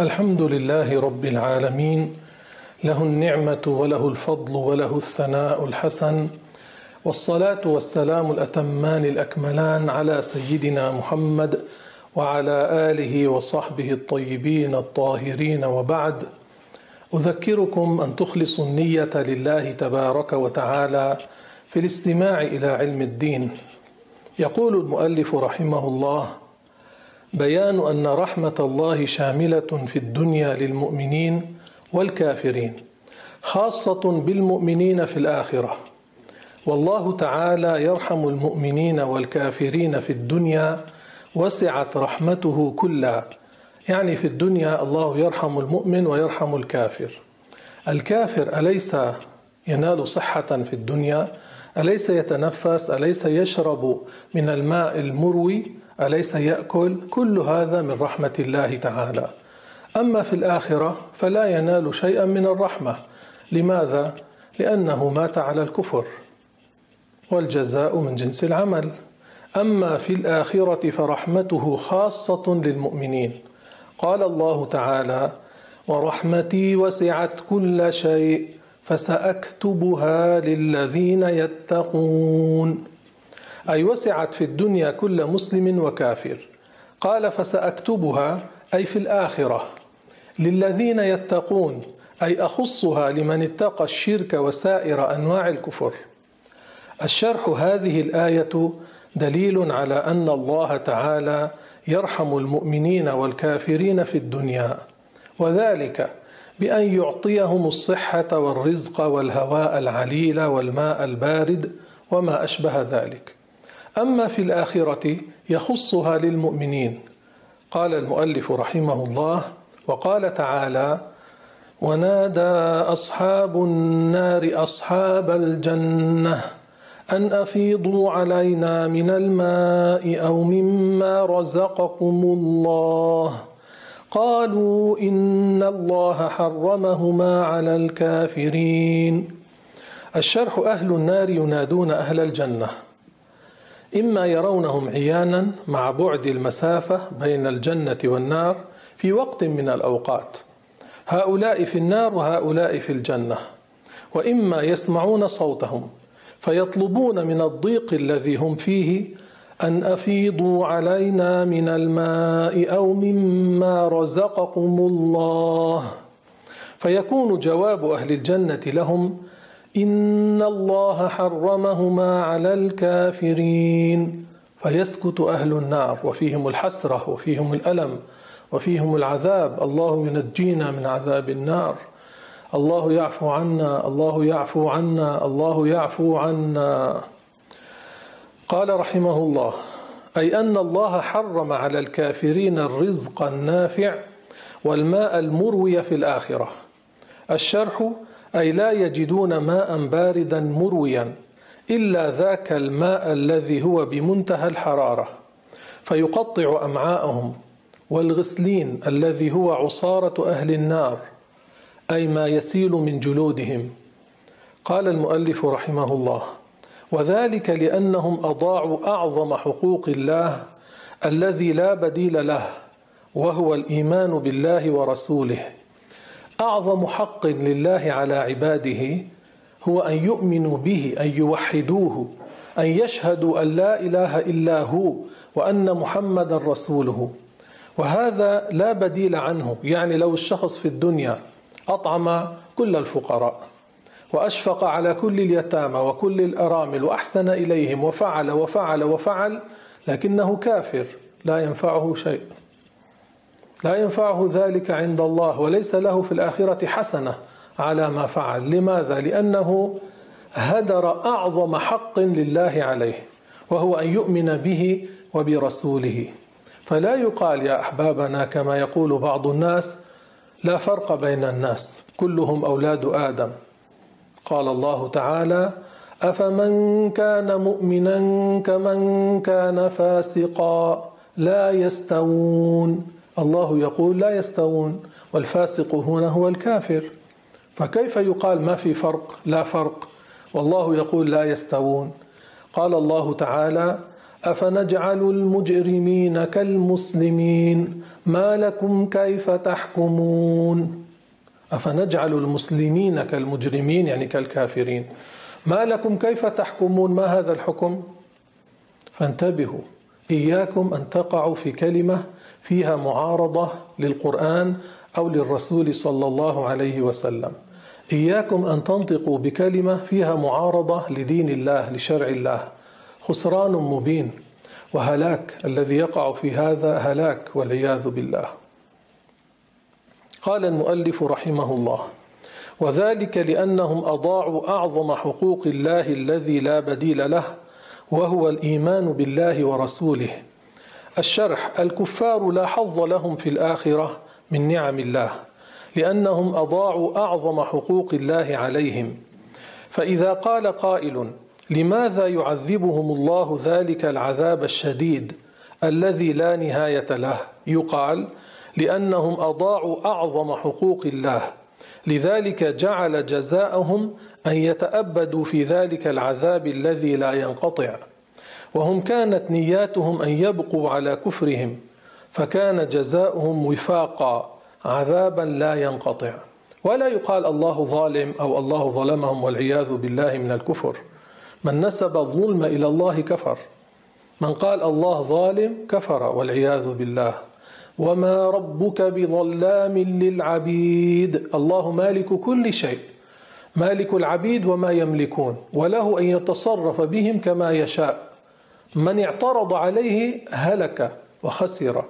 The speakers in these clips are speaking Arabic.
الحمد لله رب العالمين له النعمة وله الفضل وله الثناء الحسن والصلاة والسلام الأتمان الأكملان على سيدنا محمد وعلى آله وصحبه الطيبين الطاهرين وبعد. أذكركم أن تخلصوا النية لله تبارك وتعالى في الاستماع إلى علم الدين. يقول المؤلف رحمه الله بيان أن رحمة الله شاملة في الدنيا للمؤمنين والكافرين خاصة بالمؤمنين في الآخرة. والله تعالى يرحم المؤمنين والكافرين في الدنيا وسعت رحمته كلها. يعني في الدنيا الله يرحم المؤمن ويرحم الكافر. الكافر أليس ينال صحة في الدنيا؟ أليس يتنفس؟ أليس يشرب من الماء المروي؟ أليس يأكل كل هذا من رحمة الله تعالى؟ أما في الآخرة فلا ينال شيئا من الرحمة. لماذا؟ لأنه مات على الكفر والجزاء من جنس العمل. أما في الآخرة فرحمته خاصة للمؤمنين. قال الله تعالى ورحمتي وسعت كل شيء فسأكتبها للذين يتقون أي وسعت في الدنيا كل مسلم وكافر. قال فسأكتبها أي في الآخرة. للذين يتقون أي أخصها لمن اتقى الشرك وسائر أنواع الكفر. الشرح هذه الآية دليل على أن الله تعالى يرحم المؤمنين والكافرين في الدنيا وذلك بأن يعطيهم الصحة والرزق والهواء العليل والماء البارد وما أشبه ذلك. أما في الآخرة يخصها للمؤمنين. قال المؤلف رحمه الله وقال تعالى ونادى أصحاب النار أصحاب الجنة أن أفيضوا علينا من الماء أو مما رزقكم الله. قالوا إن الله حرمهما على الكافرين. الشرح أهل النار ينادون أهل الجنة. إما يرونهم عيانا مع بعد المسافة بين الجنة والنار في وقت من الأوقات. هؤلاء في النار وهؤلاء في الجنة. وإما يسمعون صوتهم فيطلبون من الضيق الذي هم فيه أن أفيضوا علينا من الماء أو مما رزقكم الله. فيكون جواب أهل الجنة لهم ان الله حرمهما على الكافرين فيسكت أهل النار وفيهم الحسره وفيهم الالم وفيهم العذاب الله ينجينا من عذاب النار الله يعفو عنا الله يعفو عنا الله يعفو عنا قال رحمه الله اي ان الله حرم على الكافرين الرزق النافع والماء المروي في الاخره الشرح أي لا يجدون ماء باردا مرويا إلا ذاك الماء الذي هو بمنتهى الحرارة فيقطع أمعاءهم والغسلين الذي هو عصارة أهل النار أي ما يسيل من جلودهم. قال المؤلف رحمه الله وذلك لأنهم أضاعوا أعظم حقوق الله الذي لا بديل له وهو الإيمان بالله ورسوله. أعظم حق لله على عباده هو أن يؤمنوا به أن يوحدوه أن يشهدوا أن لا إله إلا هو وأن محمدا رسوله. وهذا لا بديل عنه يعني لو الشخص في الدنيا أطعم كل الفقراء وأشفق على كل اليتامى وكل الأرامل وأحسن إليهم وفعل وفعل وفعل لكنه كافر لا ينفعه شيء. لا ينفعه ذلك عند الله وليس له في الآخرة حسنة على ما فعل. لماذا؟ لأنه هدر أعظم حق لله عليه وهو أن يؤمن به وبرسوله. فلا يقال يا أحبابنا كما يقول بعض الناس لا فرق بين الناس كلهم أولاد آدم. قال الله تعالى افمن كان مؤمنا كمن كان فاسقا لا يستوون الله يقول لا يستوون والفاسق هنا هو الكافر. فكيف يقال ما في فرق؟ لا فرق. والله يقول لا يستوون. قال الله تعالى أفنجعل المجرمين كالمسلمين؟ ما لكم كيف تحكمون؟ أفنجعل المسلمين كالمجرمين يعني كالكافرين. ما لكم كيف تحكمون؟ ما هذا الحكم؟ فانتبهوا إياكم أن تقعوا في كلمة فيها معارضة للقرآن أو للرسول صلى الله عليه وسلم. إياكم أن تنطقوا بكلمة فيها معارضة لدين الله لشرع الله. خسران مبين. وهلاك الذي يقع في هذا هلاك والعياذ بالله. قال المؤلف رحمه الله وذلك لأنهم أضاعوا أعظم حقوق الله الذي لا بديل له وهو الإيمان بالله ورسوله. الشرح الكفار لا حظ لهم في الآخرة من نعم الله لأنهم أضاعوا أعظم حقوق الله عليهم. فإذا قال قائل لماذا يعذبهم الله ذلك العذاب الشديد الذي لا نهاية له؟ يقال لأنهم أضاعوا أعظم حقوق الله لذلك جعل جزاءهم أن يتأبدوا في ذلك العذاب الذي لا ينقطع. وهم كانت نياتهم أن يبقوا على كفرهم فكان جزاؤهم وفاقا عذابا لا ينقطع. ولا يقال الله ظالم أو الله ظلمهم والعياذ بالله من الكفر. من نسب الظلم إلى الله كفر. من قال الله ظالم كفر والعياذ بالله. وما ربك بظلام للعبيد. الله مالك كل شيء. مالك العبيد وما يملكون. وله أن يتصرف بهم كما يشاء. من اعترض عليه هلك وخسر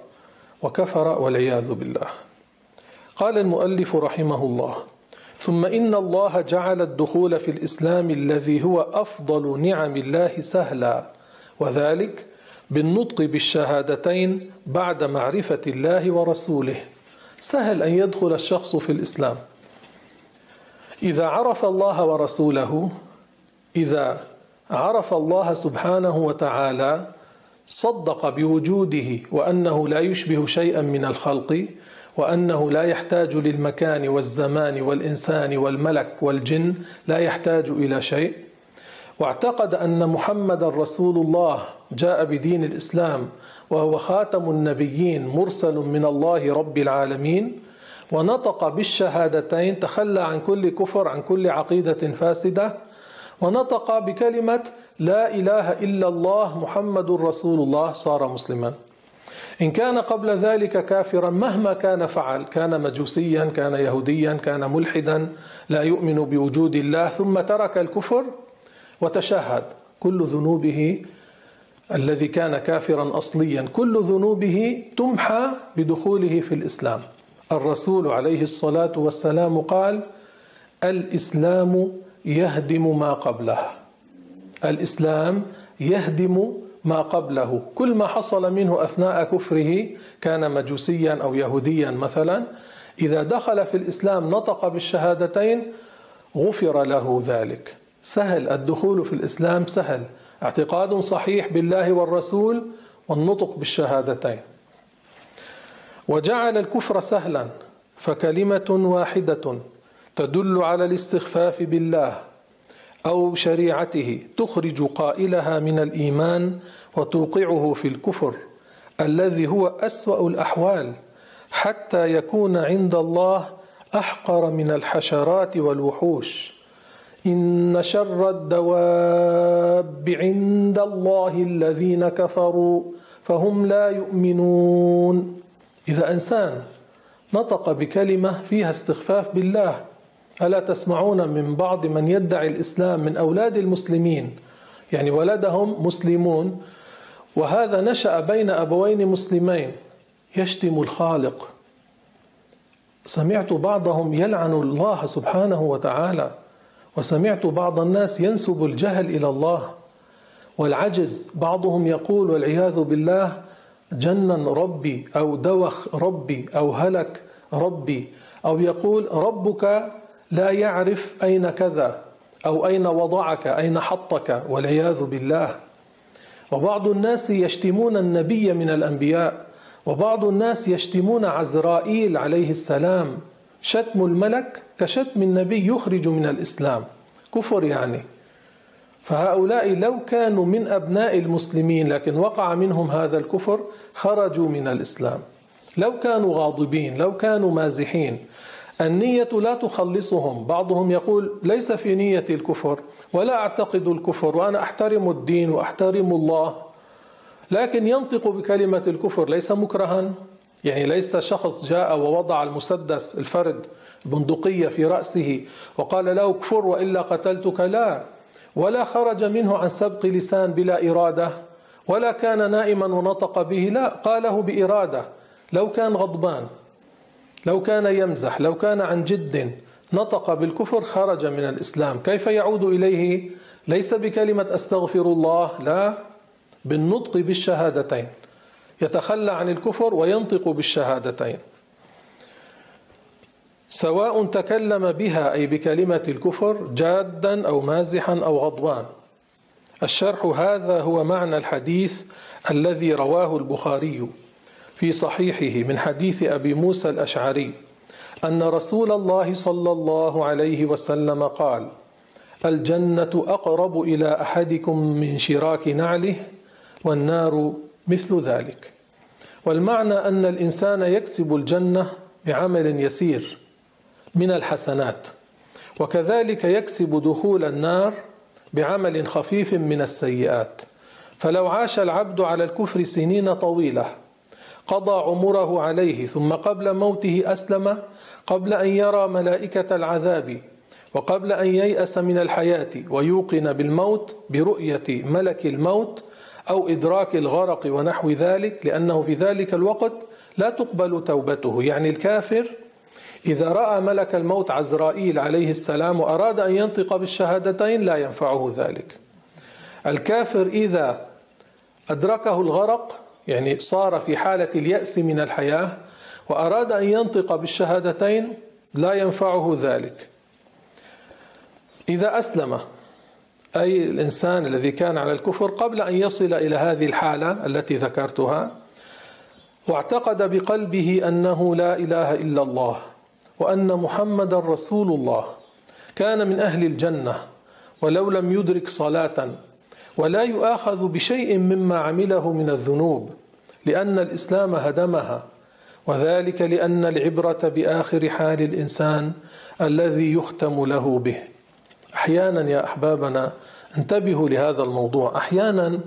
وكفر والعياذ بالله. قال المؤلف رحمه الله ثم إن الله جعل الدخول في الإسلام الذي هو أفضل نعم الله سهلا وذلك بالنطق بالشهادتين بعد معرفة الله ورسوله. سهل أن يدخل الشخص في الإسلام. إذا عرف الله ورسوله إذا عرف الله سبحانه وتعالى صدق بوجوده وأنه لا يشبه شيئا من الخلق وأنه لا يحتاج للمكان والزمان والإنسان والملك والجن لا يحتاج إلى شيء. واعتقد أن محمد رسول الله جاء بدين الإسلام وهو خاتم النبيين مرسل من الله رب العالمين ونطق بالشهادتين تخلى عن كل كفر عن كل عقيدة فاسدة ونطق بكلمة لا إله إلا الله محمد رسول الله صار مسلما. إن كان قبل ذلك كافرا مهما كان فعل كان مجوسيا كان يهوديا كان ملحدا لا يؤمن بوجود الله ثم ترك الكفر وتشهد. كل ذنوبه الذي كان كافرا اصليا كل ذنوبه تمحى بدخوله في الإسلام. الرسول عليه الصلاة والسلام قال الإسلام يهدم ما قبله. الإسلام يهدم ما قبله. كل ما حصل منه أثناء كفره كان مجوسيا أو يهوديا مثلا إذا دخل في الإسلام نطق بالشهادتين غفر له ذلك. سهل الدخول في الإسلام سهل. اعتقاد صحيح بالله والرسول والنطق بالشهادتين. وجعل الكفر سهلا فكلمة واحدة تدل على الاستخفاف بالله. أو شريعته تخرج قائلها من الإيمان وتوقعه في الكفر الذي هو أسوأ الأحوال حتى يكون عند الله أحقر من الحشرات والوحوش. إن شر الدواب عند الله الذين كفروا فهم لا يؤمنون. إذا إنسان نطق بكلمة فيها استخفاف بالله ألا تسمعون من بعض من يدعي الإسلام من أولاد المسلمين؟ يعني ولدهم مسلمون وهذا نشأ بين أبوين مسلمين. يشتم الخالق. سمعت بعضهم يلعن الله سبحانه وتعالى وسمعت بعض الناس ينسب الجهل إلى الله. والعجز بعضهم يقول والعياذ بالله جنن ربي أو دوخ ربي أو هلك ربي أو يقول ربك لا يعرف أين كذا أو أين وضعك أين حطك والعياذ بالله. وبعض الناس يشتمون النبي من الأنبياء وبعض الناس يشتمون عزرائيل عليه السلام. شتم الملك كشتم النبي يخرج من الإسلام. كفر يعني. فهؤلاء لو كانوا من أبناء المسلمين لكن وقع منهم هذا الكفر خرجوا من الإسلام. لو كانوا غاضبين لو كانوا مازحين النية لا تخلصهم. بعضهم يقول ليس في نية الكفر ولا أعتقد الكفر وأنا أحترم الدين وأحترم الله. لكن ينطق بكلمة الكفر ليس مكرها يعني ليس شخص جاء ووضع المسدس الفرد بندقية في رأسه وقال له كفر وإلا قتلتك لا. ولا خرج منه عن سبق لسان بلا إرادة ولا كان نائما ونطق به لا. قاله بإرادة لو كان غضبان. لو كان يمزح لو كان عن جد نطق بالكفر خرج من الإسلام. كيف يعود إليه؟ ليس بكلمة أستغفر الله لا بالنطق بالشهادتين. يتخلى عن الكفر وينطق بالشهادتين. سواء تكلم بها أي بكلمة الكفر جادا أو مازحا أو غضبان. الشرح هذا هو معنى الحديث الذي رواه البخاري. في صحيحه من حديث أبي موسى الأشعري أن رسول الله صلى الله عليه وسلم قال الجنة أقرب إلى أحدكم من شراك نعله والنار مثل ذلك. والمعنى أن الإنسان يكسب الجنة بعمل يسير من الحسنات وكذلك يكسب دخول النار بعمل خفيف من السيئات. فلو عاش العبد على الكفر سنين طويلة قضى عمره عليه ثم قبل موته أسلم قبل أن يرى ملائكة العذاب وقبل أن ييأس من الحياة ويوقن بالموت برؤية ملك الموت أو إدراك الغرق ونحو ذلك لأنه في ذلك الوقت لا تقبل توبته. يعني الكافر إذا رأى ملك الموت عزرائيل عليه السلام وأراد أن ينطق بالشهادتين لا ينفعه ذلك. الكافر إذا أدركه الغرق يعني صار في حالة اليأس من الحياة وأراد أن ينطق بالشهادتين لا ينفعه ذلك. إذا أسلم أي الإنسان الذي كان على الكفر قبل أن يصل إلى هذه الحالة التي ذكرتها واعتقد بقلبه أنه لا إله إلا الله وأن محمد رسول الله كان من أهل الجنة ولو لم يدرك صلاة ولا يؤاخذ بشيء مما عمله من الذنوب. لأن الإسلام هدمها وذلك لأن العبرة بآخر حال الإنسان الذي يختم له به. أحيانا يا أحبابنا انتبهوا لهذا الموضوع. أحيانا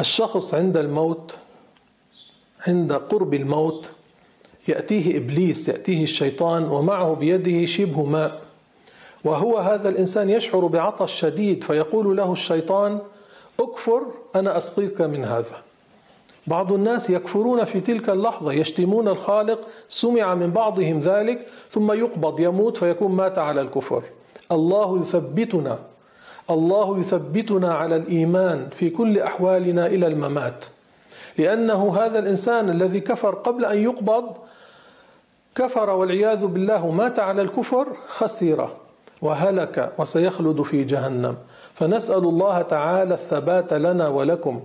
الشخص عند الموت عند قرب الموت يأتيه إبليس يأتيه الشيطان ومعه بيده شبه ماء. وهو هذا الإنسان يشعر بعطش شديد فيقول له الشيطان أكفر أنا أسقيك من هذا. بعض الناس يكفرون في تلك اللحظة يشتمون الخالق سمع من بعضهم ذلك ثم يقبض يموت فيكون مات على الكفر. الله يثبتنا الله يثبتنا على الإيمان في كل أحوالنا إلى الممات. لأنه هذا الإنسان الذي كفر قبل أن يقبض كفر والعياذ بالله مات على الكفر خسر وهلك وسيخلد في جهنم. فنسأل الله تعالى الثبات لنا ولكم.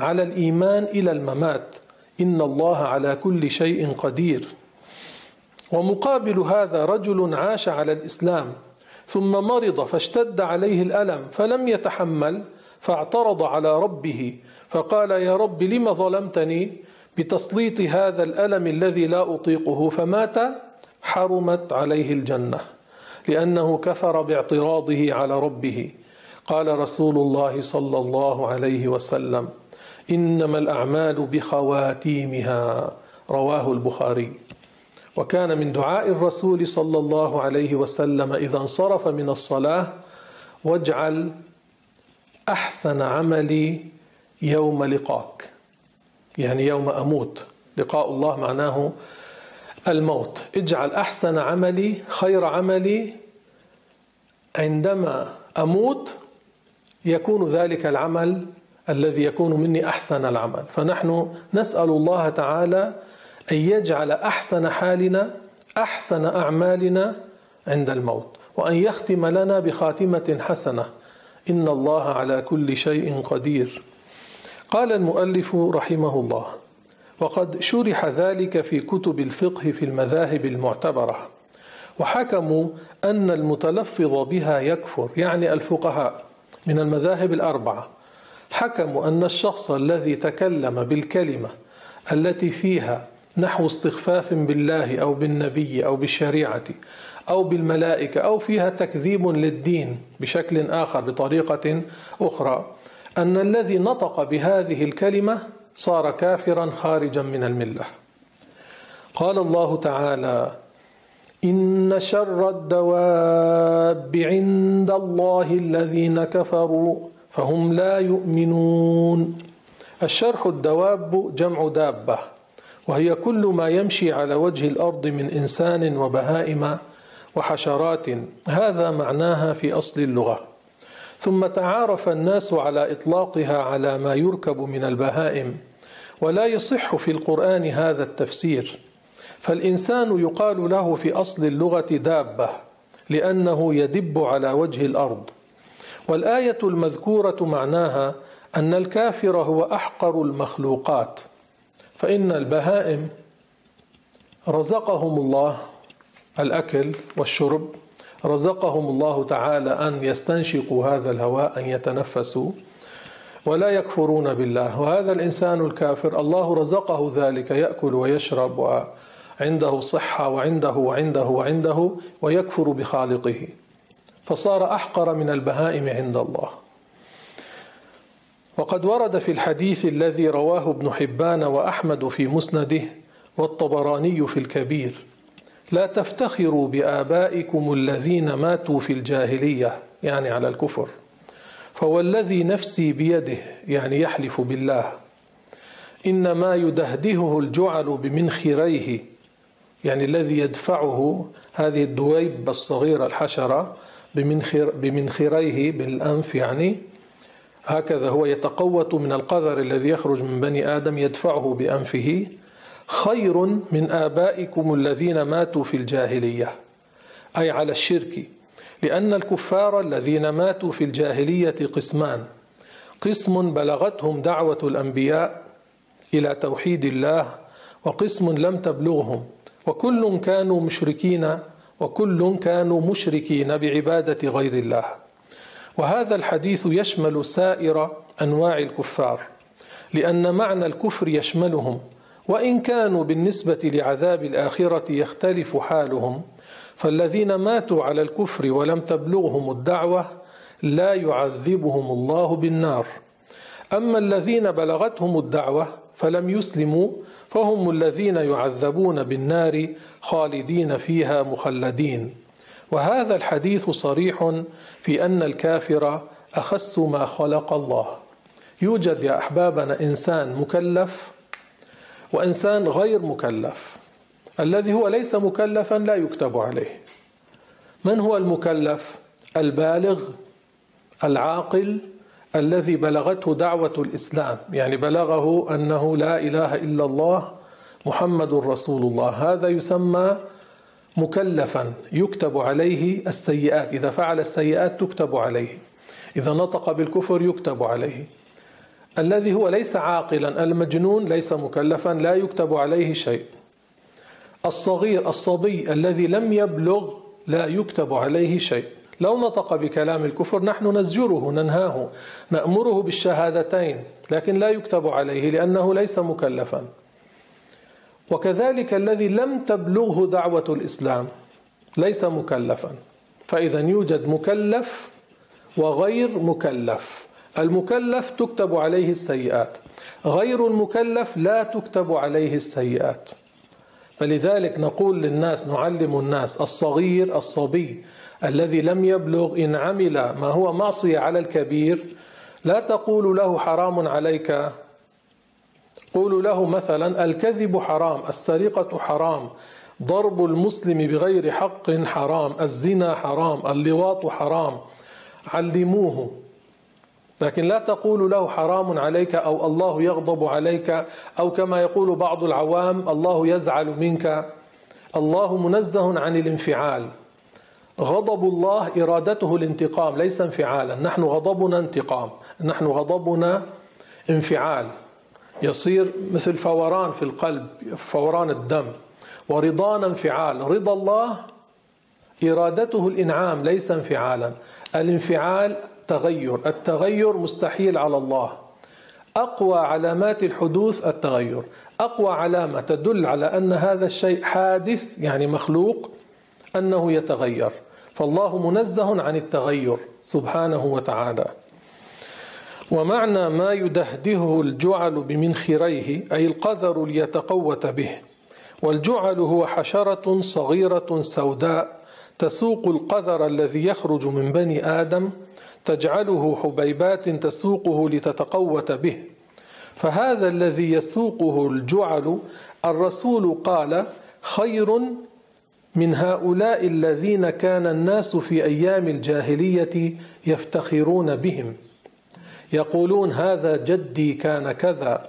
على الإيمان إلى الممات. إن الله على كل شيء قدير. ومقابل هذا رجل عاش على الإسلام ثم مرض فاشتد عليه الألم فلم يتحمل فاعترض على ربه فقال يا رب لم ظلمتني بتسليط هذا الألم الذي لا أطيقه فمات حرمت عليه الجنة لأنه كفر باعتراضه على ربه. قال رسول الله صلى الله عليه وسلم إنما الأعمال بخواتيمها رواه البخاري. وكان من دعاء الرسول صلى الله عليه وسلم إذا انصرف من الصلاة واجعل أحسن عملي يوم لقاك. يعني يوم أموت. لقاء الله معناه الموت. اجعل أحسن عملي خير عملي عندما أموت يكون ذلك العمل الذي يكون مني أحسن العمل. فنحن نسأل الله تعالى أن يجعل أحسن حالنا أحسن أعمالنا عند الموت وأن يختم لنا بخاتمة حسنة. إن الله على كل شيء قدير. قال المؤلف رحمه الله وقد شرح ذلك في كتب الفقه في المذاهب المعتبرة. وحكموا أن المتلفظ بها يكفر يعني الفقهاء من المذاهب الأربعة. حكموا أن الشخص الذي تكلم بالكلمة التي فيها نحو استخفاف بالله أو بالنبي أو بالشريعة أو بالملائكة أو فيها تكذيب للدين بشكل آخر بطريقة أخرى أن الذي نطق بهذه الكلمة صار كافرا خارجا من الملة. قال الله تعالى إن شر الدواب عند الله الذين كفروا فهم لا يؤمنون. الشرح الدواب جمع دابة وهي كل ما يمشي على وجه الأرض من إنسان وبهائم وحشرات. هذا معناها في أصل اللغة. ثم تعارف الناس على إطلاقها على ما يركب من البهائم ولا يصح في القرآن هذا التفسير. فالإنسان يقال له في أصل اللغة دابة لأنه يدب على وجه الأرض. والآية المذكورة معناها أن الكافر هو أحقر المخلوقات فإن البهائم رزقهم الله الأكل والشرب رزقهم الله تعالى أن يستنشقوا هذا الهواء أن يتنفسوا ولا يكفرون بالله. وهذا الإنسان الكافر الله رزقه ذلك يأكل ويشرب وعنده صحة وعنده وعنده وعنده ويكفر بخالقه. فصار أحقر من البهائم عند الله. وقد ورد في الحديث الذي رواه ابن حبان وأحمد في مسنده والطبراني في الكبير لا تفتخروا بآبائكم الذين ماتوا في الجاهلية يعني على الكفر. فوالذي نفسي بيده يعني يحلف بالله. إنما يدهدهه الجعل بمنخريه يعني الذي يدفعه هذه الدويب الصغيرة الحشرة بمنخر بمنخريه بالأنف يعني. هكذا هو يتقوت من القذر الذي يخرج من بني آدم يدفعه بأنفه. خير من آبائكم الذين ماتوا في الجاهلية. أي على الشرك. لأن الكفار الذين ماتوا في الجاهلية قسمان. قسم بلغتهم دعوة الأنبياء إلى توحيد الله وقسم لم تبلغهم. وكل كانوا مشركين وكل كانوا مشركين بعبادة غير الله. وهذا الحديث يشمل سائر أنواع الكفار لأن معنى الكفر يشملهم وإن كانوا بالنسبة لعذاب الآخرة يختلف حالهم. فالذين ماتوا على الكفر ولم تبلغهم الدعوة لا يعذبهم الله بالنار. أما الذين بلغتهم الدعوة فلم يسلموا فهم الذين يعذبون بالنار خالدين فيها مخلدين. وهذا الحديث صريح في أن الكافر أخس ما خلق الله. يوجد يا أحبابنا إنسان مكلف وإنسان غير مكلف. الذي هو ليس مكلفا لا يكتب عليه. من هو المكلف؟ البالغ العاقل الذي بلغته دعوة الإسلام. يعني بلغه أنه لا إله إلا الله محمد رسول الله. هذا يسمى مكلفا يكتب عليه السيئات. إذا فعل السيئات تكتب عليه. إذا نطق بالكفر يكتب عليه. الذي هو ليس عاقلا المجنون ليس مكلفا لا يكتب عليه شيء. الصغير الصبي الذي لم يبلغ لا يكتب عليه شيء. لو نطق بكلام الكفر نحن نزجره ننهاه نأمره بالشهادتين لكن لا يكتب عليه لأنه ليس مكلفا. وكذلك الذي لم تبلغه دعوة الإسلام ليس مكلفا. فإذا يوجد مكلف وغير مكلف. المكلف تكتب عليه السيئات غير المكلف لا تكتب عليه السيئات. فلذلك نقول للناس نعلم الناس الصغير الصبي الذي لم يبلغ إن عمل ما هو معصية على الكبير لا تقول له حرام عليك قولوا له مثلا الكذب حرام السرقة حرام ضرب المسلم بغير حق حرام الزنا حرام اللواط حرام علموه. لكن لا تقول له حرام عليك أو الله يغضب عليك أو كما يقول بعض العوام الله يزعل منك. الله منزه عن الانفعال. غضب الله إرادته الانتقام ليس انفعالا. نحن غضبنا انتقام نحن غضبنا انفعال. يصير مثل فوران في القلب فوران الدم ورضانا انفعال رضا الله إرادته الإنعام ليس انفعالا. الانفعال تغير التغير مستحيل على الله. أقوى علامات الحدوث التغير. أقوى علامة تدل على أن هذا الشيء حادث يعني مخلوق أنه يتغير. فالله منزه عن التغير سبحانه وتعالى. ومعنى ما يدهده الجعل بمنخريه أي القذر ليتقوت به. والجعل هو حشرة صغيرة سوداء تسوق القذر الذي يخرج من بني آدم تجعله حبيبات تسوقه لتتقوت به. فهذا الذي يسوقه الجعل الرسول قال خير من هؤلاء الذين كان الناس في أيام الجاهلية يفتخرون بهم. يقولون هذا جدي كان كذا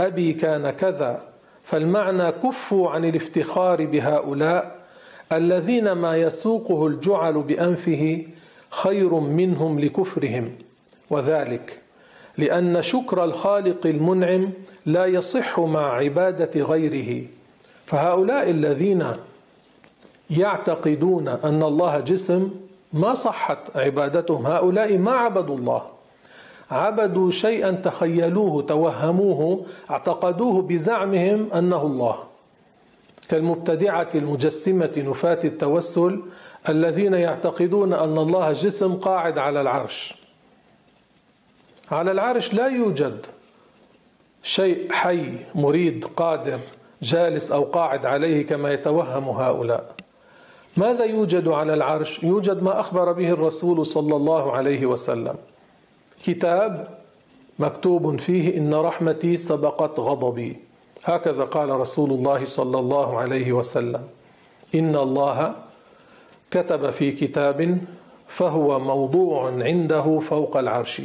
أبي كان كذا فالمعنى كفوا عن الافتخار بهؤلاء الذين ما يسوقه الجعل بأنفه خير منهم لكفرهم. وذلك لأن شكر الخالق المنعم لا يصح مع عبادة غيره. فهؤلاء الذين يعتقدون أن الله جسم ما صحت عبادتهم هؤلاء ما عبدوا الله. عبدوا شيئا تخيلوه توهموه اعتقدوه بزعمهم أنه الله. كالمبتدعة المجسمة نفاة التوسل الذين يعتقدون أن الله جسم قاعد على العرش. على العرش لا يوجد شيء حي مريد قادر جالس أو قاعد عليه كما يتوهم هؤلاء. ماذا يوجد على العرش؟ يوجد ما أخبر به الرسول صلى الله عليه وسلم. كتاب مكتوب فيه إن رحمتي سبقت غضبي. هكذا قال رسول الله صلى الله عليه وسلم. إن الله كتب في كتاب فهو موضوع عنده فوق العرش.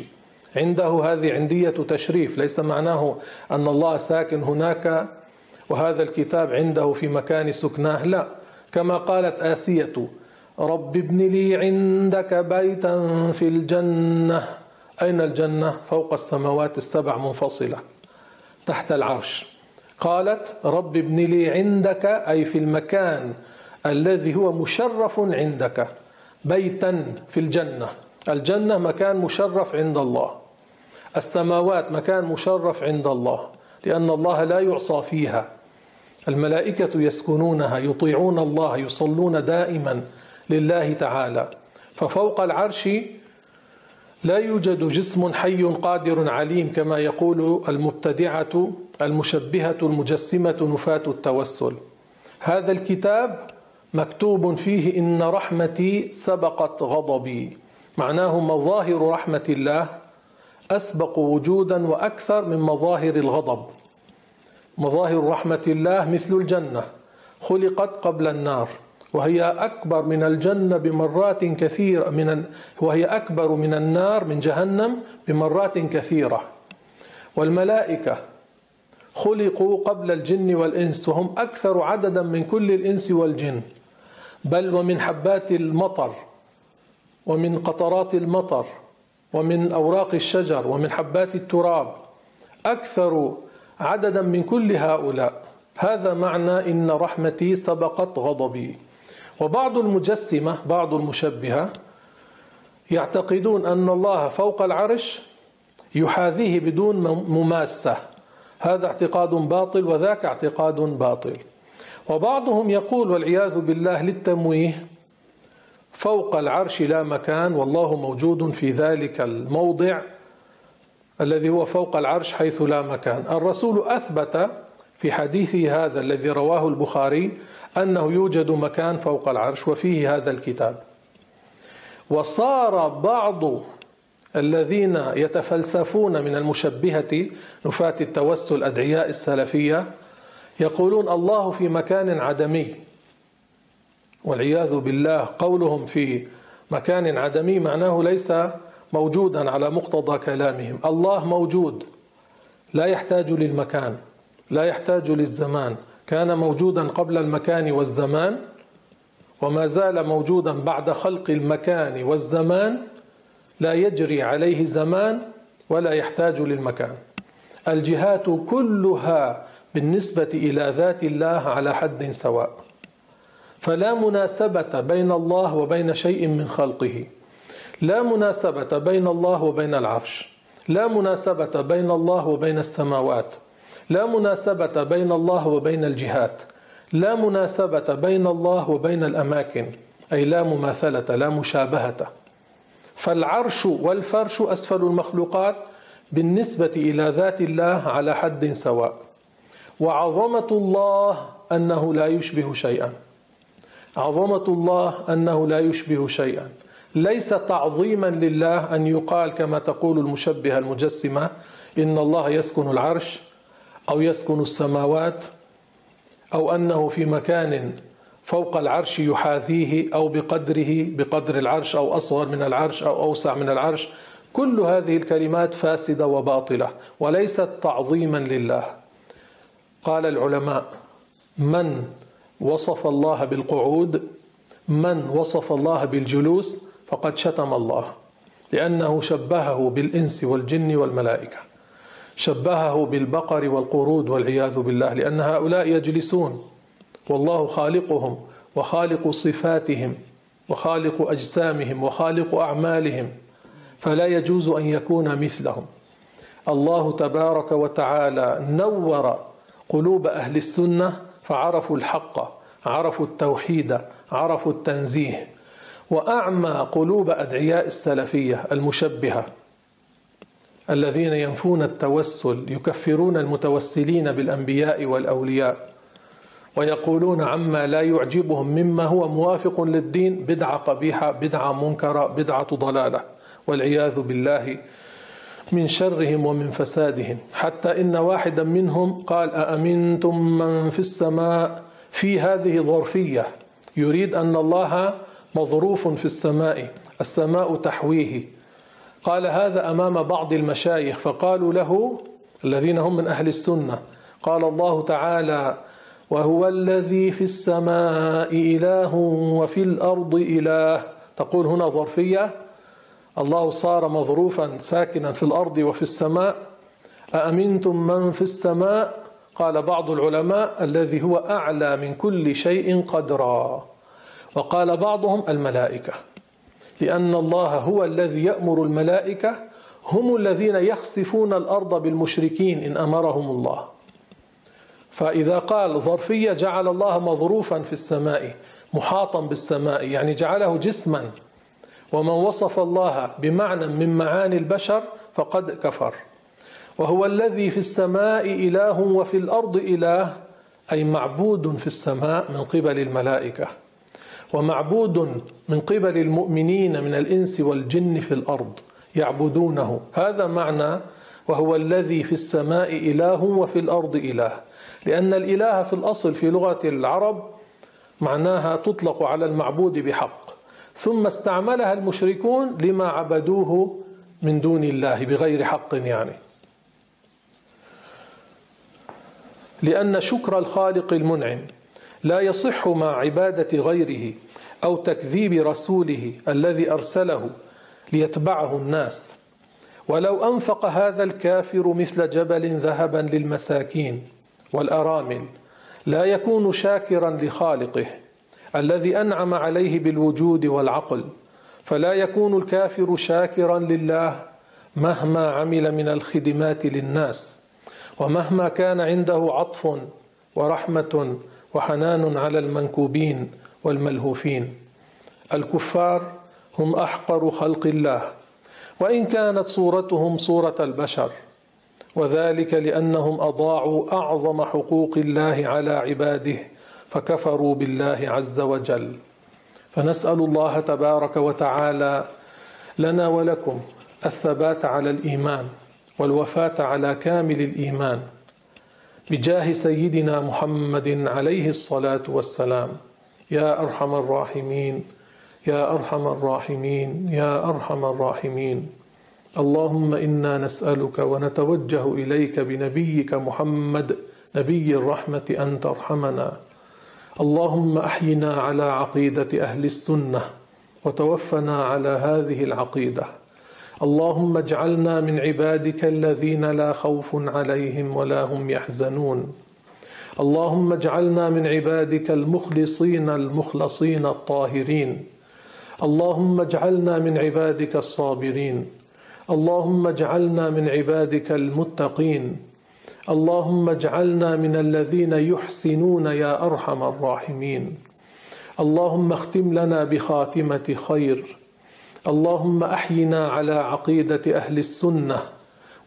عنده هذه عندية تشريف ليس معناه أن الله ساكن هناك وهذا الكتاب عنده في مكان سكناه. لا كما قالت آسية رب ابن لي عندك بيتا في الجنة. أين الجنة؟ فوق السماوات السبع منفصلة؟ تحت العرش. قالت رب ابن لي عندك أي في المكان الذي هو مشرف عندك بيتا في الجنة. الجنة مكان مشرف عند الله. السماوات مكان مشرف عند الله لأن الله لا يعصى فيها. الملائكة يسكنونها يطيعون الله يصلون دائما لله تعالى. ففوق العرش لا يوجد جسم حي قادر عليم كما يقول المبتدعة المشبهة المجسمة نفاة التوسل. هذا الكتاب مكتوب فيه إن رحمتي سبقت غضبي. معناه مظاهر رحمة الله أسبق وجودا وأكثر من مظاهر الغضب. مظاهر رحمة الله مثل الجنة خلقت قبل النار. وهي أكبر من الجنة بمرات كثيرة من وهي أكبر من النار من جهنم بمرات كثيرة. والملائكة خلقوا قبل الجن والإنس وهم أكثر عددا من كل الإنس والجن. بل ومن حبات المطر ومن قطرات المطر ومن أوراق الشجر ومن حبات التراب. أكثر عددا من كل هؤلاء. هذا معنى إن رحمتي سبقت غضبي. وبعض المجسمة بعض المشبهة يعتقدون أن الله فوق العرش يحاذيه بدون مماسة. هذا اعتقاد باطل وذاك اعتقاد باطل. وبعضهم يقول والعياذ بالله للتمويه فوق العرش لا مكان والله موجود في ذلك الموضع الذي هو فوق العرش حيث لا مكان. الرسول أثبت في حديثه هذا الذي رواه البخاري أنه يوجد مكان فوق العرش وفيه هذا الكتاب. وصار بعض الذين يتفلسفون من المشبهة نفاة التوسل أدعياء السلفية يقولون الله في مكان عدمي. والعياذ بالله قولهم في مكان عدمي معناه ليس موجودا على مقتضى كلامهم. الله موجود لا يحتاج للمكان. لا يحتاج للزمان. كان موجودا قبل المكان والزمان وما زال موجودا بعد خلق المكان والزمان. لا يجري عليه زمان ولا يحتاج للمكان. الجهات كلها بالنسبة إلى ذات الله على حد سواء. فلا مناسبة بين الله وبين شيء من خلقه. لا مناسبة بين الله وبين العرش. لا مناسبة بين الله وبين السماوات. لا مناسبة بين الله وبين الجهات. لا مناسبة بين الله وبين الأماكن. أي لا مماثلة لا مشابهة. فالعرش والفرش أسفل المخلوقات بالنسبة إلى ذات الله على حد سواء. وعظمة الله أنه لا يشبه شيئا. عظمة الله أنه لا يشبه شيئا. ليس تعظيما لله أن يقال كما تقول المشبهة المجسمة إن الله يسكن العرش أو يسكن السماوات أو أنه في مكان فوق العرش يحاذيه أو بقدره بقدر العرش أو أصغر من العرش أو أوسع من العرش. كل هذه الكلمات فاسدة وباطلة وليست تعظيما لله. قال العلماء من وصف الله بالقعود من وصف الله بالجلوس فقد شتم الله لأنه شبهه بالإنس والجن والملائكة. شبهه بالبقر والقرود والعياذ بالله لأن هؤلاء يجلسون. والله خالقهم وخالق صفاتهم وخالق أجسامهم وخالق أعمالهم فلا يجوز أن يكون مثلهم. الله تبارك وتعالى نور قلوب أهل السنة فعرفوا الحق عرفوا التوحيد عرفوا التنزيه وأعمى قلوب أدعياء السلفية المشبهة. الذين ينفون التوسل يكفرون المتوسلين بالأنبياء والأولياء ويقولون عما لا يعجبهم مما هو موافق للدين بدعة قبيحة بدعة منكرة بدعة ضلالة والعياذ بالله من شرهم ومن فسادهم. حتى إن واحدا منهم قال أأمنتم من في السماء؟ في هذه ظرفية يريد أن الله مظروف في السماء السماء تحويه. قال هذا أمام بعض المشايخ فقالوا له الذين هم من أهل السنة قال الله تعالى وهو الذي في السماء إله وفي الأرض إله. تقول هنا ظرفية الله صار مظروفا ساكنا في الأرض وفي السماء. أأمنتم من في السماء؟ قال بعض العلماء الذي هو أعلى من كل شيء قدرا. وقال بعضهم الملائكة. لأن الله هو الذي يأمر الملائكة هم الذين يخسفون الأرض بالمشركين إن أمرهم الله. فإذا قال ظرفية جعل الله مظروفا في السماء محاطا بالسماء يعني جعله جسما. ومن وصف الله بمعنى من معاني البشر فقد كفر. وهو الذي في السماء إله وفي الأرض إله أي معبود في السماء من قبل الملائكة. ومعبود من قبل المؤمنين من الإنس والجن في الأرض يعبدونه. هذا معنى وهو الذي في السماء إله وفي الأرض إله. لأن الإله في الأصل في لغة العرب معناها تطلق على المعبود بحق. ثم استعملها المشركون لما عبدوه من دون الله بغير حق يعني. لأن شكر الخالق المنعم لا يصح مع عبادة غيره أو تكذيب رسوله الذي أرسله ليتبعه الناس. ولو أنفق هذا الكافر مثل جبل ذهبا للمساكين والأرامل لا يكون شاكرا لخالقه الذي أنعم عليه بالوجود والعقل. فلا يكون الكافر شاكرا لله مهما عمل من الخدمات للناس ومهما كان عنده عطف ورحمة وحنان على المنكوبين والملهوفين. الكفار هم أحقر خلق الله وإن كانت صورتهم صورة البشر وذلك لأنهم أضاعوا أعظم حقوق الله على عباده فكفروا بالله عز وجل. فنسأل الله تبارك وتعالى لنا ولكم الثبات على الإيمان والوفاة على كامل الإيمان. بجاه سيدنا محمد عليه الصلاة والسلام. يا أرحم الراحمين يا أرحم الراحمين يا أرحم الراحمين. اللهم إنا نسألك ونتوجه إليك بنبيك محمد نبي الرحمة أن ترحمنا. اللهم أحينا على عقيدة أهل السنة وتوفنا على هذه العقيدة. اللهم اجعلنا من عبادك الذين لا خوف عليهم ولا هم يحزنون. اللهم اجعلنا من عبادك المخلصين المخلصين الطاهرين. اللهم اجعلنا من عبادك الصابرين. اللهم اجعلنا من عبادك المتقين. اللهم اجعلنا من الذين يحسنون يا أرحم الراحمين. اللهم اختم لنا بخاتمة خير. اللهم أحينا على عقيدة أهل السنة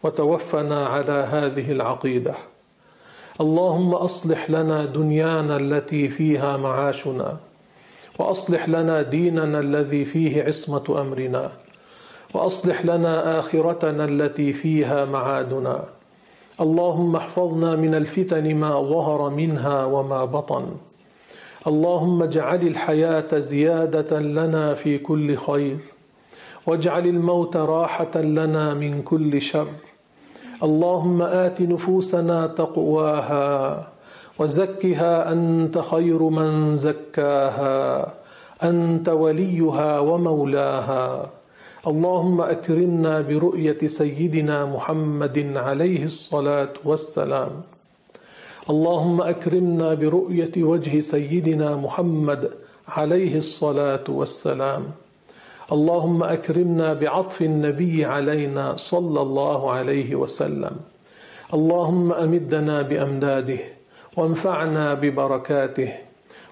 وتوفنا على هذه العقيدة. اللهم أصلح لنا دنيانا التي فيها معاشنا وأصلح لنا ديننا الذي فيه عصمة أمرنا وأصلح لنا آخرتنا التي فيها معادنا. اللهم احفظنا من الفتن ما ظهر منها وما بطن. اللهم اجعل الحياة زيادة لنا في كل خير. واجعل الموت راحة لنا من كل شر. اللهم آت نفوسنا تقواها وزكها أنت خير من زكاها. أنت وليها ومولاها. اللهم أكرمنا برؤية سيدنا محمد عليه الصلاة والسلام. اللهم أكرمنا برؤية وجه سيدنا محمد عليه الصلاة والسلام. اللهم أكرمنا بعطف النبي علينا صلى الله عليه وسلم. اللهم أمدنا بأمداده وانفعنا ببركاته.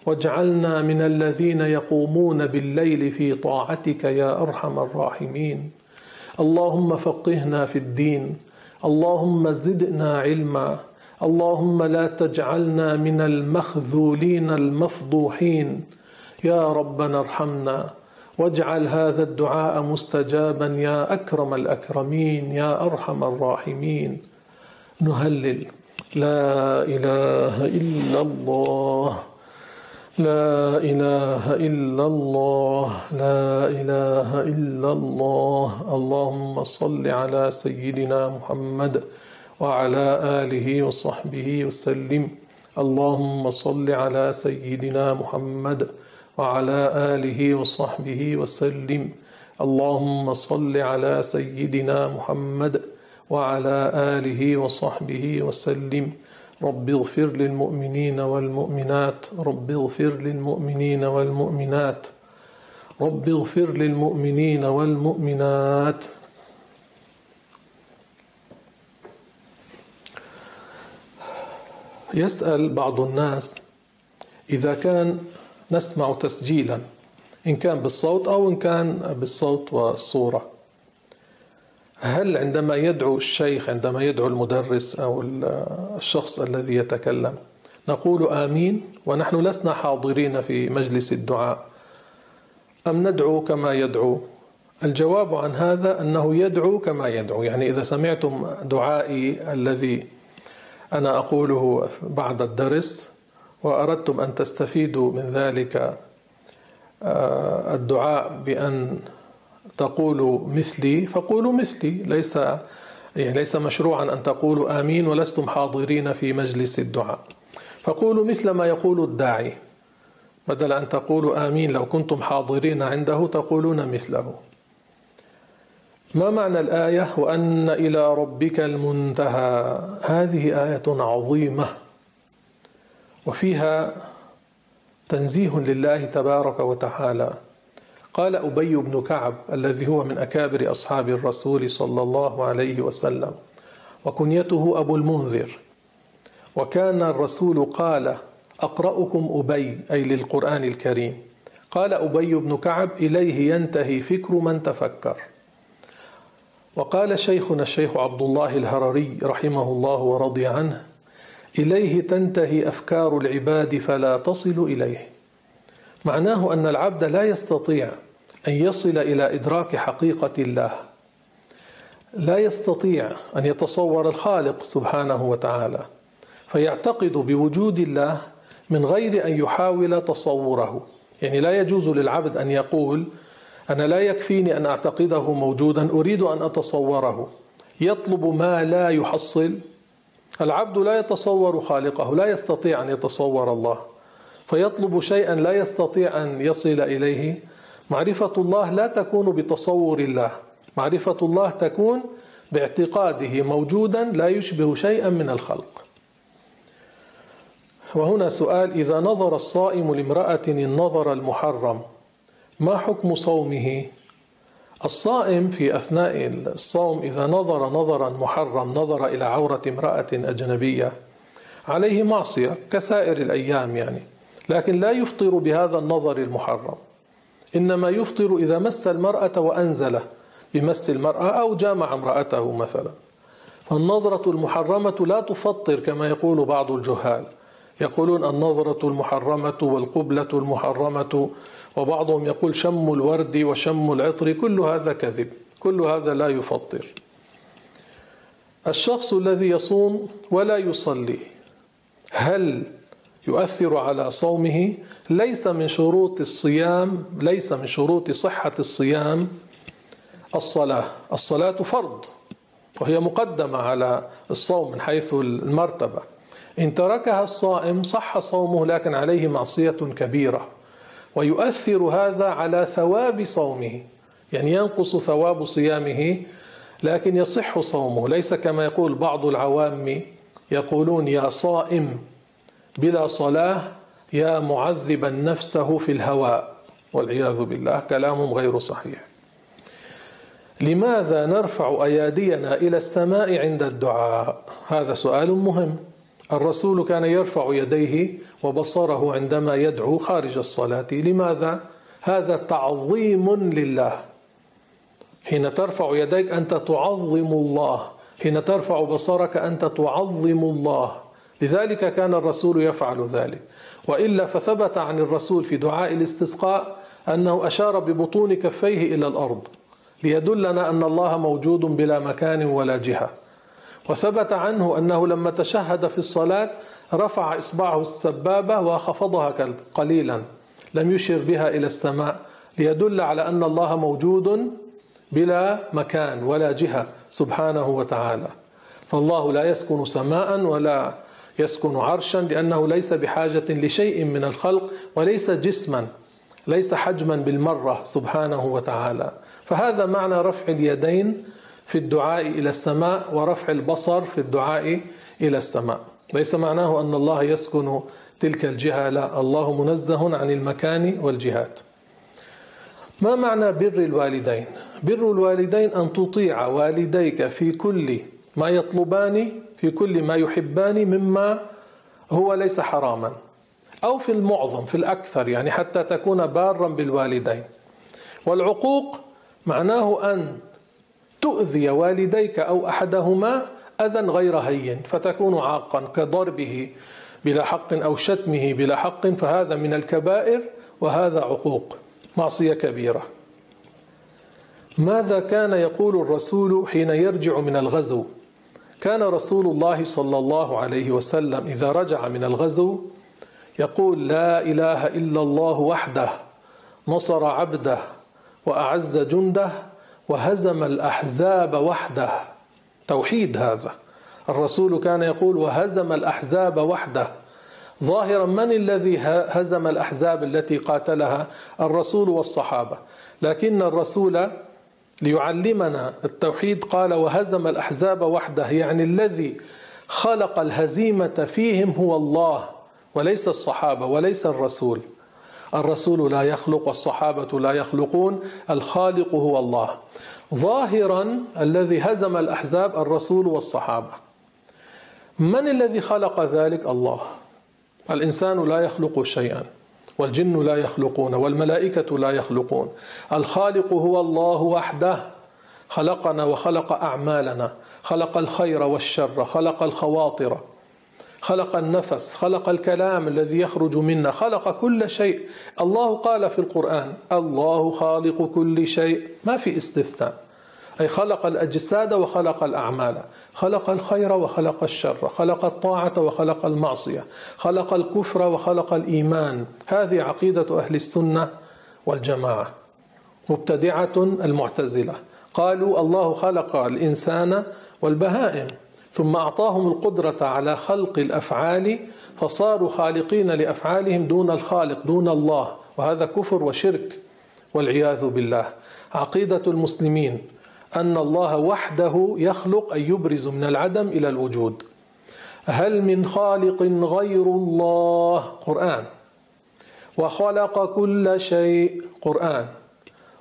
واجعلنا من الذين يقومون بالليل في طاعتك يا أرحم الراحمين. اللهم فقهنا في الدين. اللهم زدنا علما. اللهم لا تجعلنا من المخذولين المفضوحين. يا ربنا ارحمنا. واجعل هذا الدعاء مستجابا يا أكرم الأكرمين يا أرحم الراحمين. نهلل. لا إله إلا الله. لا إله إلا الله. لا إله إلا الله. اللهم صل على سيدنا محمد وعلى آله وصحبه وسلم. اللهم صل على سيدنا محمد وعلى آله وصحبه وسلم. اللهم صل على سيدنا محمد وعلى آله وصحبه وسلم. رب اغفر للمؤمنين والمؤمنات. رب اغفر للمؤمنين والمؤمنات. رب اغفر للمؤمنين والمؤمنات. يسأل بعض الناس إذا كان نسمع تسجيلا إن كان بالصوت أو إن كان بالصوت والصورة. هل عندما يدعو الشيخ عندما يدعو المدرس أو الشخص الذي يتكلم نقول آمين ونحن لسنا حاضرين في مجلس الدعاء أم ندعو كما يدعو؟ الجواب عن هذا أنه يدعو كما يدعو. يعني إذا سمعتم دعائي الذي أنا أقوله بعد الدرس وأردتم أن تستفيدوا من ذلك آه، الدعاء بأن تقولوا مثلي. فقولوا مثلي ليس يعني ليس مشروعا أن تقولوا آمين ولستم حاضرين في مجلس الدعاء. فقولوا مثل ما يقول الداعي. بدل أن تقولوا آمين لو كنتم حاضرين عنده تقولون مثله. ما معنى الآية؟ وأن إلى ربك المنتهى. هذه آية عظيمة. وفيها تنزيه لله تبارك وتعالى. قال أبي بن كعب الذي هو من أكابر أصحاب الرسول صلى الله عليه وسلم وكنيته أبو المنذر. وكان الرسول قال أقرأكم أبي أي للقرآن الكريم. قال أبي بن كعب إليه ينتهي فكر من تفكر. وقال شيخنا الشيخ عبد الله الهرري رحمه الله ورضي عنه إليه تنتهي أفكار العباد فلا تصل إليه. معناه أن العبد لا يستطيع أن يصل إلى إدراك حقيقة الله. لا يستطيع أن يتصور الخالق سبحانه وتعالى فيعتقد بوجود الله من غير أن يحاول تصوره. يعني لا يجوز للعبد أن يقول أنا لا يكفيني أن أعتقده موجودا أريد أن أتصوره. يطلب ما لا يحصل العبد لا يتصور خالقه لا يستطيع أن يتصور الله. فيطلب شيئا لا يستطيع أن يصل إليه. معرفة الله لا تكون بتصور الله. معرفة الله تكون باعتقاده موجودا لا يشبه شيئا من الخلق. وهنا سؤال إذا نظر الصائم لامرأة النظر المحرم ما حكم صومه؟ الصائم في أثناء الصوم إذا نظر نظرا محرم نظر إلى عورة امرأة أجنبية عليه معصية كسائر الأيام يعني لكن لا يفطر بهذا النظر المحرم. إنما يفطر إذا مس المرأة وأنزل بمس المرأة أو جامع امرأته مثلا. فالنظرة المحرمة لا تفطر كما يقول بعض الجهال. يقولون النظرة المحرمة والقبلة المحرمة وبعضهم يقول شم الورد وشم العطر كل هذا كذب كل هذا لا يفطر. الشخص الذي يصوم ولا يصلي هل يؤثر على صومه؟ ليس من شروط الصيام ليس من شروط صحة الصيام الصلاة. الصلاة فرض وهي مقدمة على الصوم من حيث المرتبة. إن تركها الصائم صح صومه لكن عليه معصية كبيرة. ويؤثر هذا على ثواب صومه. يعني ينقص ثواب صيامه لكن يصح صومه. ليس كما يقول بعض العوام يقولون يا صائم بلا صلاة يا معذبا نفسه في الهواء. والعياذ بالله كلام غير صحيح. لماذا نرفع أيادينا إلى السماء عند الدعاء؟ هذا سؤال مهم. الرسول كان يرفع يديه وبصره عندما يدعو خارج الصلاة. لماذا؟ هذا تعظيم لله. حين ترفع يديك أنت تعظم الله. حين ترفع بصرك أنت تعظم الله. لذلك كان الرسول يفعل ذلك. وإلا فثبت عن الرسول في دعاء الاستسقاء أنه أشار ببطون كفيه إلى الأرض. ليدلنا أن الله موجود بلا مكان ولا جهة. وثبت عنه أنه لما تشهد في الصلاة رفع إصبعه السبابة وخفضها قليلا لم يشر بها إلى السماء ليدل على أن الله موجود بلا مكان ولا جهة سبحانه وتعالى. فالله لا يسكن سماء ولا يسكن عرشا لأنه ليس بحاجة لشيء من الخلق وليس جسما ليس حجما بالمرة سبحانه وتعالى. فهذا معنى رفع اليدين في الدعاء إلى السماء ورفع البصر في الدعاء إلى السماء. ليس معناه أن الله يسكن تلك الجهة لا الله منزه عن المكان والجهات ما معنى بر الوالدين؟ بر الوالدين أن تطيع والديك في كل ما يطلبان في كل ما يحبان مما هو ليس حراما أو في المعظم في الأكثر يعني حتى تكون بارا بالوالدين. والعقوق معناه أن تؤذي والديك أو أحدهما أذى غير هين فتكون عاقا كضربه بلا حق أو شتمه بلا حق فهذا من الكبائر وهذا عقوق معصية كبيرة. ماذا كان يقول الرسول حين يرجع من الغزو؟ كان رسول الله صلى الله عليه وسلم إذا رجع من الغزو يقول لا إله إلا الله وحده نصر عبده وأعز جنده وهزم الأحزاب وحده. توحيد هذا. الرسول كان يقول وهزم الأحزاب وحده. ظاهرا من الذي هزم الأحزاب التي قاتلها؟ الرسول والصحابة. لكن الرسول ليعلمنا التوحيد قال وهزم الأحزاب وحده. يعني الذي خلق الهزيمة فيهم هو الله وليس الصحابة وليس الرسول. الرسول لا يخلق والصحابة لا يخلقون الخالق هو الله. ظاهرا الذي هزم الأحزاب الرسول والصحابة. من الذي خلق ذلك؟ الله. الإنسان لا يخلق شيئا والجن لا يخلقون والملائكة لا يخلقون. الخالق هو الله وحده. خلقنا وخلق أعمالنا. خلق الخير والشر. خلق الخواطر. خلق النفس خلق الكلام الذي يخرج منا خلق كل شيء. الله قال في القرآن الله خالق كل شيء. ما في استثناء. أي خلق الأجساد وخلق الأعمال. خلق الخير وخلق الشر. خلق الطاعة وخلق المعصية. خلق الكفر وخلق الإيمان. هذه عقيدة أهل السنة والجماعة. مبتدعة المعتزلة. قالوا الله خلق الإنسان والبهائم. ثم أعطاهم القدرة على خلق الأفعال فصاروا خالقين لأفعالهم دون الخالق دون الله وهذا كفر وشرك والعياذ بالله. عقيدة المسلمين أن الله وحده يخلق أي يبرز من العدم إلى الوجود. هل من خالق غير الله؟ قرآن. وخلق كل شيء؟ قرآن.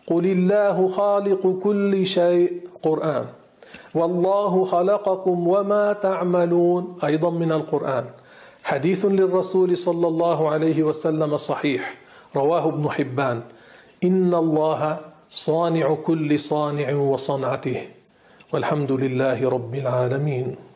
قل الله خالق كل شيء؟ قرآن. والله خلقكم وما تعملون. أيضا من القرآن. حديث للرسول صلى الله عليه وسلم صحيح. رواه ابن حبان. إن الله صانع كل صانع وصنعته. والحمد لله رب العالمين.